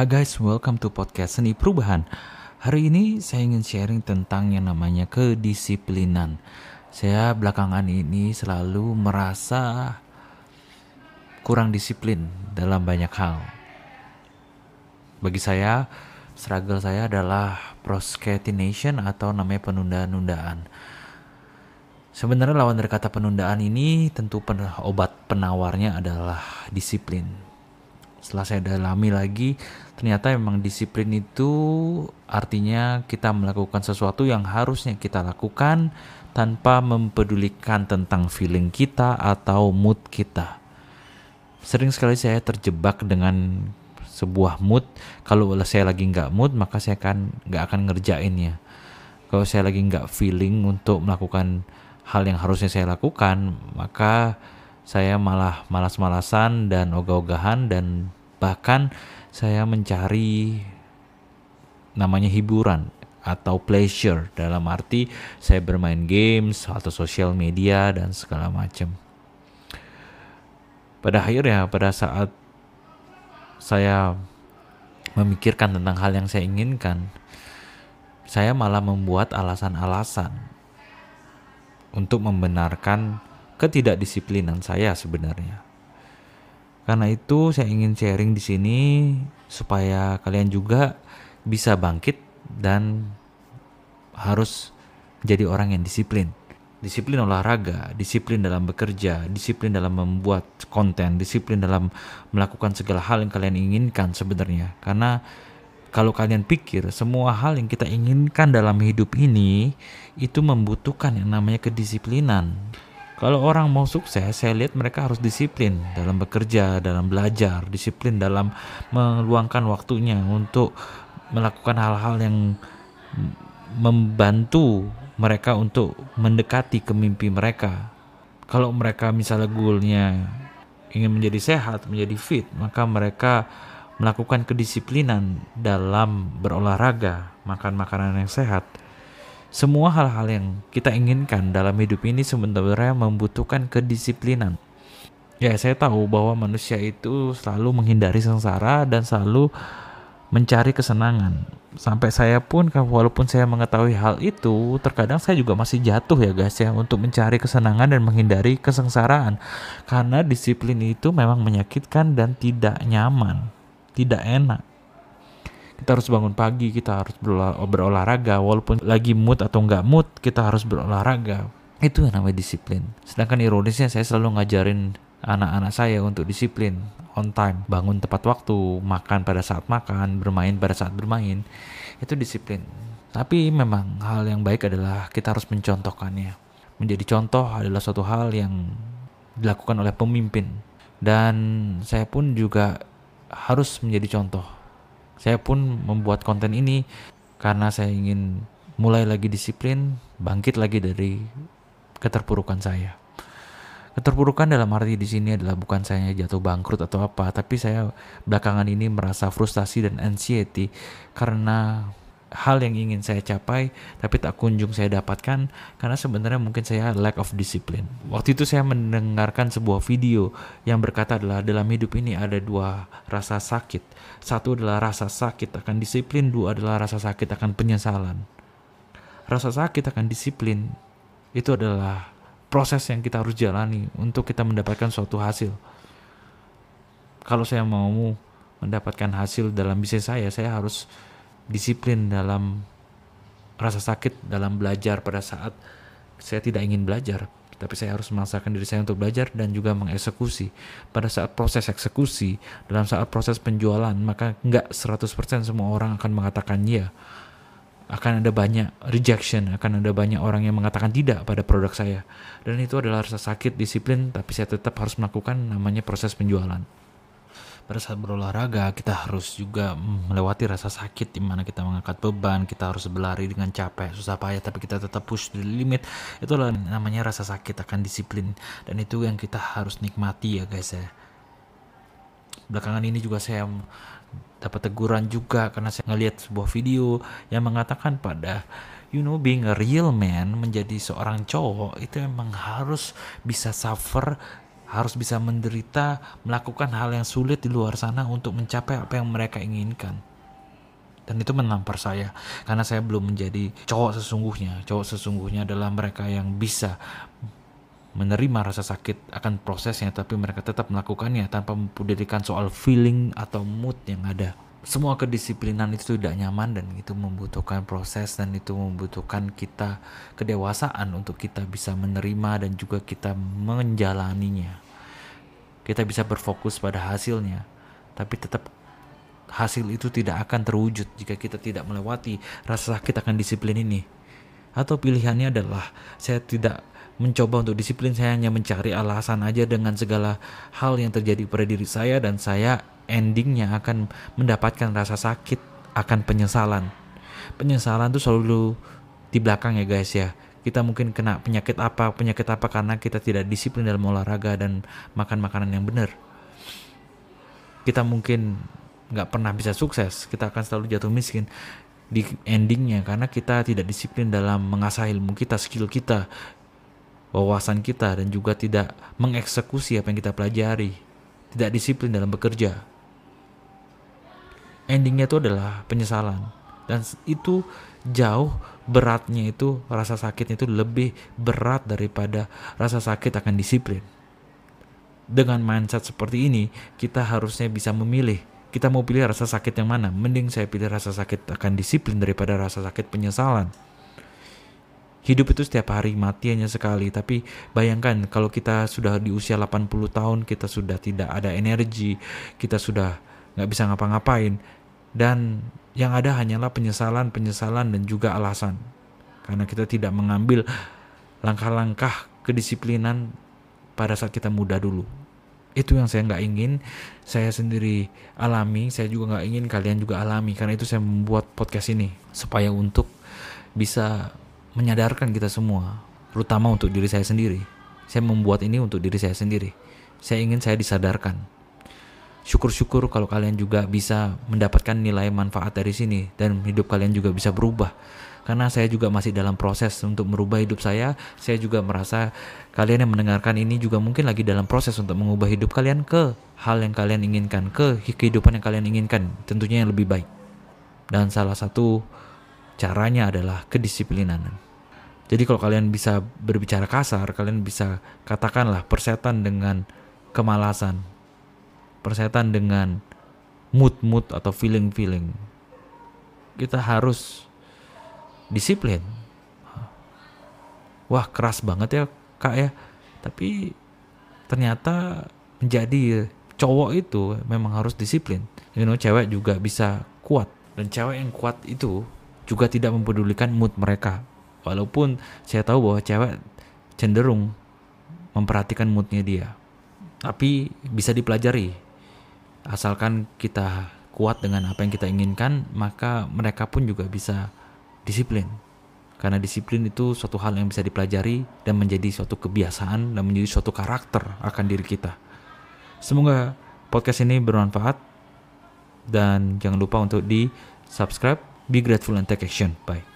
Hai guys, welcome to podcast Seni Perubahan. Hari ini saya ingin sharing tentang yang namanya kedisiplinan. Saya belakangan ini selalu merasa kurang disiplin dalam banyak hal. Bagi saya, struggle saya adalah procrastination atau namanya penundaan-nundaan. Sebenarnya lawan dari kata penundaan ini tentu pen obat penawarnya adalah disiplin. Setelah saya dalami lagi, ternyata memang disiplin itu artinya kita melakukan sesuatu yang harusnya kita lakukan tanpa mempedulikan tentang feeling kita atau mood kita. Sering sekali saya terjebak dengan sebuah mood. Kalau saya lagi nggak mood, maka saya akan nggak akan ngerjainnya. Kalau saya lagi nggak feeling untuk melakukan hal yang harusnya saya lakukan, maka saya malah malas-malasan dan ogah-ogahan dan bahkan saya mencari namanya hiburan atau pleasure dalam arti saya bermain games atau sosial media dan segala macam. Pada akhirnya pada saat saya memikirkan tentang hal yang saya inginkan, saya malah membuat alasan-alasan untuk membenarkan ketidakdisiplinan saya sebenarnya. Karena itu saya ingin sharing di sini supaya kalian juga bisa bangkit dan harus jadi orang yang disiplin. Disiplin olahraga, disiplin dalam bekerja, disiplin dalam membuat konten, disiplin dalam melakukan segala hal yang kalian inginkan sebenarnya. Karena kalau kalian pikir semua hal yang kita inginkan dalam hidup ini itu membutuhkan yang namanya kedisiplinan. Kalau orang mau sukses, saya lihat mereka harus disiplin dalam bekerja, dalam belajar, disiplin dalam meluangkan waktunya untuk melakukan hal-hal yang membantu mereka untuk mendekati ke mimpi mereka. Kalau mereka misalnya goalnya ingin menjadi sehat, menjadi fit, maka mereka melakukan kedisiplinan dalam berolahraga, makan makanan yang sehat. Semua hal-hal yang kita inginkan dalam hidup ini sebenarnya membutuhkan kedisiplinan. Ya, saya tahu bahwa manusia itu selalu menghindari sengsara dan selalu mencari kesenangan. Sampai saya pun, walaupun saya mengetahui hal itu, terkadang saya juga masih jatuh ya guys ya untuk mencari kesenangan dan menghindari kesengsaraan. Karena disiplin itu memang menyakitkan dan tidak nyaman tidak enak kita harus bangun pagi kita harus berolah, berolahraga. Walaupun lagi mood atau nggak mood kita harus berolahraga. Itu yang namanya disiplin. Sedangkan ironisnya saya selalu ngajarin anak-anak saya untuk disiplin on time. Bangun tepat waktu makan pada saat makan bermain pada saat bermain. Itu disiplin. Tapi memang hal yang baik adalah kita harus mencontohkannya. Menjadi contoh adalah suatu hal yang dilakukan oleh pemimpin. Dan saya pun juga harus menjadi contoh. Saya pun membuat konten ini karena saya ingin mulai lagi disiplin, bangkit lagi dari keterpurukan saya. Keterpurukan dalam arti di sini adalah bukan saya jatuh bangkrut atau apa, tapi saya belakangan ini merasa frustasi dan anxiety karena hal yang ingin saya capai tapi tak kunjung saya dapatkan karena sebenarnya mungkin saya lack of discipline. Waktu itu saya mendengarkan sebuah video yang berkata adalah dalam hidup ini ada dua rasa sakit. Satu adalah rasa sakit akan disiplin, dua adalah rasa sakit akan penyesalan. Rasa sakit akan disiplin itu adalah proses yang kita harus jalani untuk kita mendapatkan suatu hasil. Kalau saya mau mendapatkan hasil dalam bisnis saya, saya harus disiplin dalam rasa sakit dalam belajar pada saat saya tidak ingin belajar. Tapi saya harus memaksakan diri saya untuk belajar dan juga mengeksekusi. Pada saat proses eksekusi dalam saat proses penjualan maka nggak 100% semua orang akan mengatakan ya akan ada banyak rejection akan ada banyak orang yang mengatakan tidak pada produk saya. Dan itu adalah rasa sakit disiplin tapi saya tetap harus melakukan namanya proses penjualan pada saat berolahraga kita harus juga melewati rasa sakit di mana kita mengangkat beban, kita harus berlari dengan capek, susah payah tapi kita tetap push the limit. Itu adalah namanya rasa sakit akan disiplin dan itu yang kita harus nikmati ya guys ya. Belakangan ini juga saya dapat teguran juga karena saya ngelihat sebuah video yang mengatakan pada you know being a real man menjadi seorang cowok itu emang harus bisa suffer harus bisa menderita, melakukan hal yang sulit di luar sana untuk mencapai apa yang mereka inginkan. Dan itu menampar saya karena saya belum menjadi cowok sesungguhnya. Cowok sesungguhnya adalah mereka yang bisa menerima rasa sakit akan prosesnya tapi mereka tetap melakukannya tanpa mempedulikan soal feeling atau mood yang ada semua kedisiplinan itu tidak nyaman dan itu membutuhkan proses dan itu membutuhkan kita kedewasaan untuk kita bisa menerima dan juga kita menjalaninya. Kita bisa berfokus pada hasilnya, tapi tetap hasil itu tidak akan terwujud jika kita tidak melewati rasa sakit akan disiplin ini. Atau pilihannya adalah saya tidak mencoba untuk disiplin, saya hanya mencari alasan aja dengan segala hal yang terjadi pada diri saya dan saya endingnya akan mendapatkan rasa sakit akan penyesalan. Penyesalan itu selalu di belakang ya guys ya. Kita mungkin kena penyakit apa, penyakit apa karena kita tidak disiplin dalam olahraga dan makan makanan yang benar. Kita mungkin nggak pernah bisa sukses, kita akan selalu jatuh miskin di endingnya karena kita tidak disiplin dalam mengasah ilmu kita, skill kita, wawasan kita dan juga tidak mengeksekusi apa yang kita pelajari, tidak disiplin dalam bekerja. Endingnya itu adalah penyesalan. Dan itu jauh beratnya itu rasa sakitnya itu lebih berat daripada rasa sakit akan disiplin. Dengan mindset seperti ini kita harusnya bisa memilih kita mau pilih rasa sakit yang mana. Mending saya pilih rasa sakit akan disiplin daripada rasa sakit penyesalan Hidup itu setiap hari mati hanya sekali, tapi bayangkan kalau kita sudah di usia 80 tahun, kita sudah tidak ada energi, kita sudah nggak bisa ngapa-ngapain, dan yang ada hanyalah penyesalan, penyesalan dan juga alasan. Karena kita tidak mengambil langkah-langkah kedisiplinan pada saat kita muda dulu. Itu yang saya nggak ingin saya sendiri alami, saya juga nggak ingin kalian juga alami. Karena itu saya membuat podcast ini supaya untuk bisa menyadarkan kita semua, terutama untuk diri saya sendiri. Saya membuat ini untuk diri saya sendiri. Saya ingin saya disadarkan syukur-syukur kalau kalian juga bisa mendapatkan nilai manfaat dari sini dan hidup kalian juga bisa berubah karena saya juga masih dalam proses untuk merubah hidup saya saya juga merasa kalian yang mendengarkan ini juga mungkin lagi dalam proses untuk mengubah hidup kalian ke hal yang kalian inginkan ke kehidupan yang kalian inginkan tentunya yang lebih baik dan salah satu caranya adalah kedisiplinan jadi kalau kalian bisa berbicara kasar kalian bisa katakanlah persetan dengan kemalasan persetan dengan mood-mood atau feeling-feeling. Kita harus disiplin. Wah keras banget ya kak ya. Tapi ternyata menjadi cowok itu memang harus disiplin. You know, cewek juga bisa kuat. Dan cewek yang kuat itu juga tidak mempedulikan mood mereka. Walaupun saya tahu bahwa cewek cenderung memperhatikan moodnya dia. Tapi bisa dipelajari asalkan kita kuat dengan apa yang kita inginkan maka mereka pun juga bisa disiplin karena disiplin itu suatu hal yang bisa dipelajari dan menjadi suatu kebiasaan dan menjadi suatu karakter akan diri kita semoga podcast ini bermanfaat dan jangan lupa untuk di subscribe be grateful and take action. Bye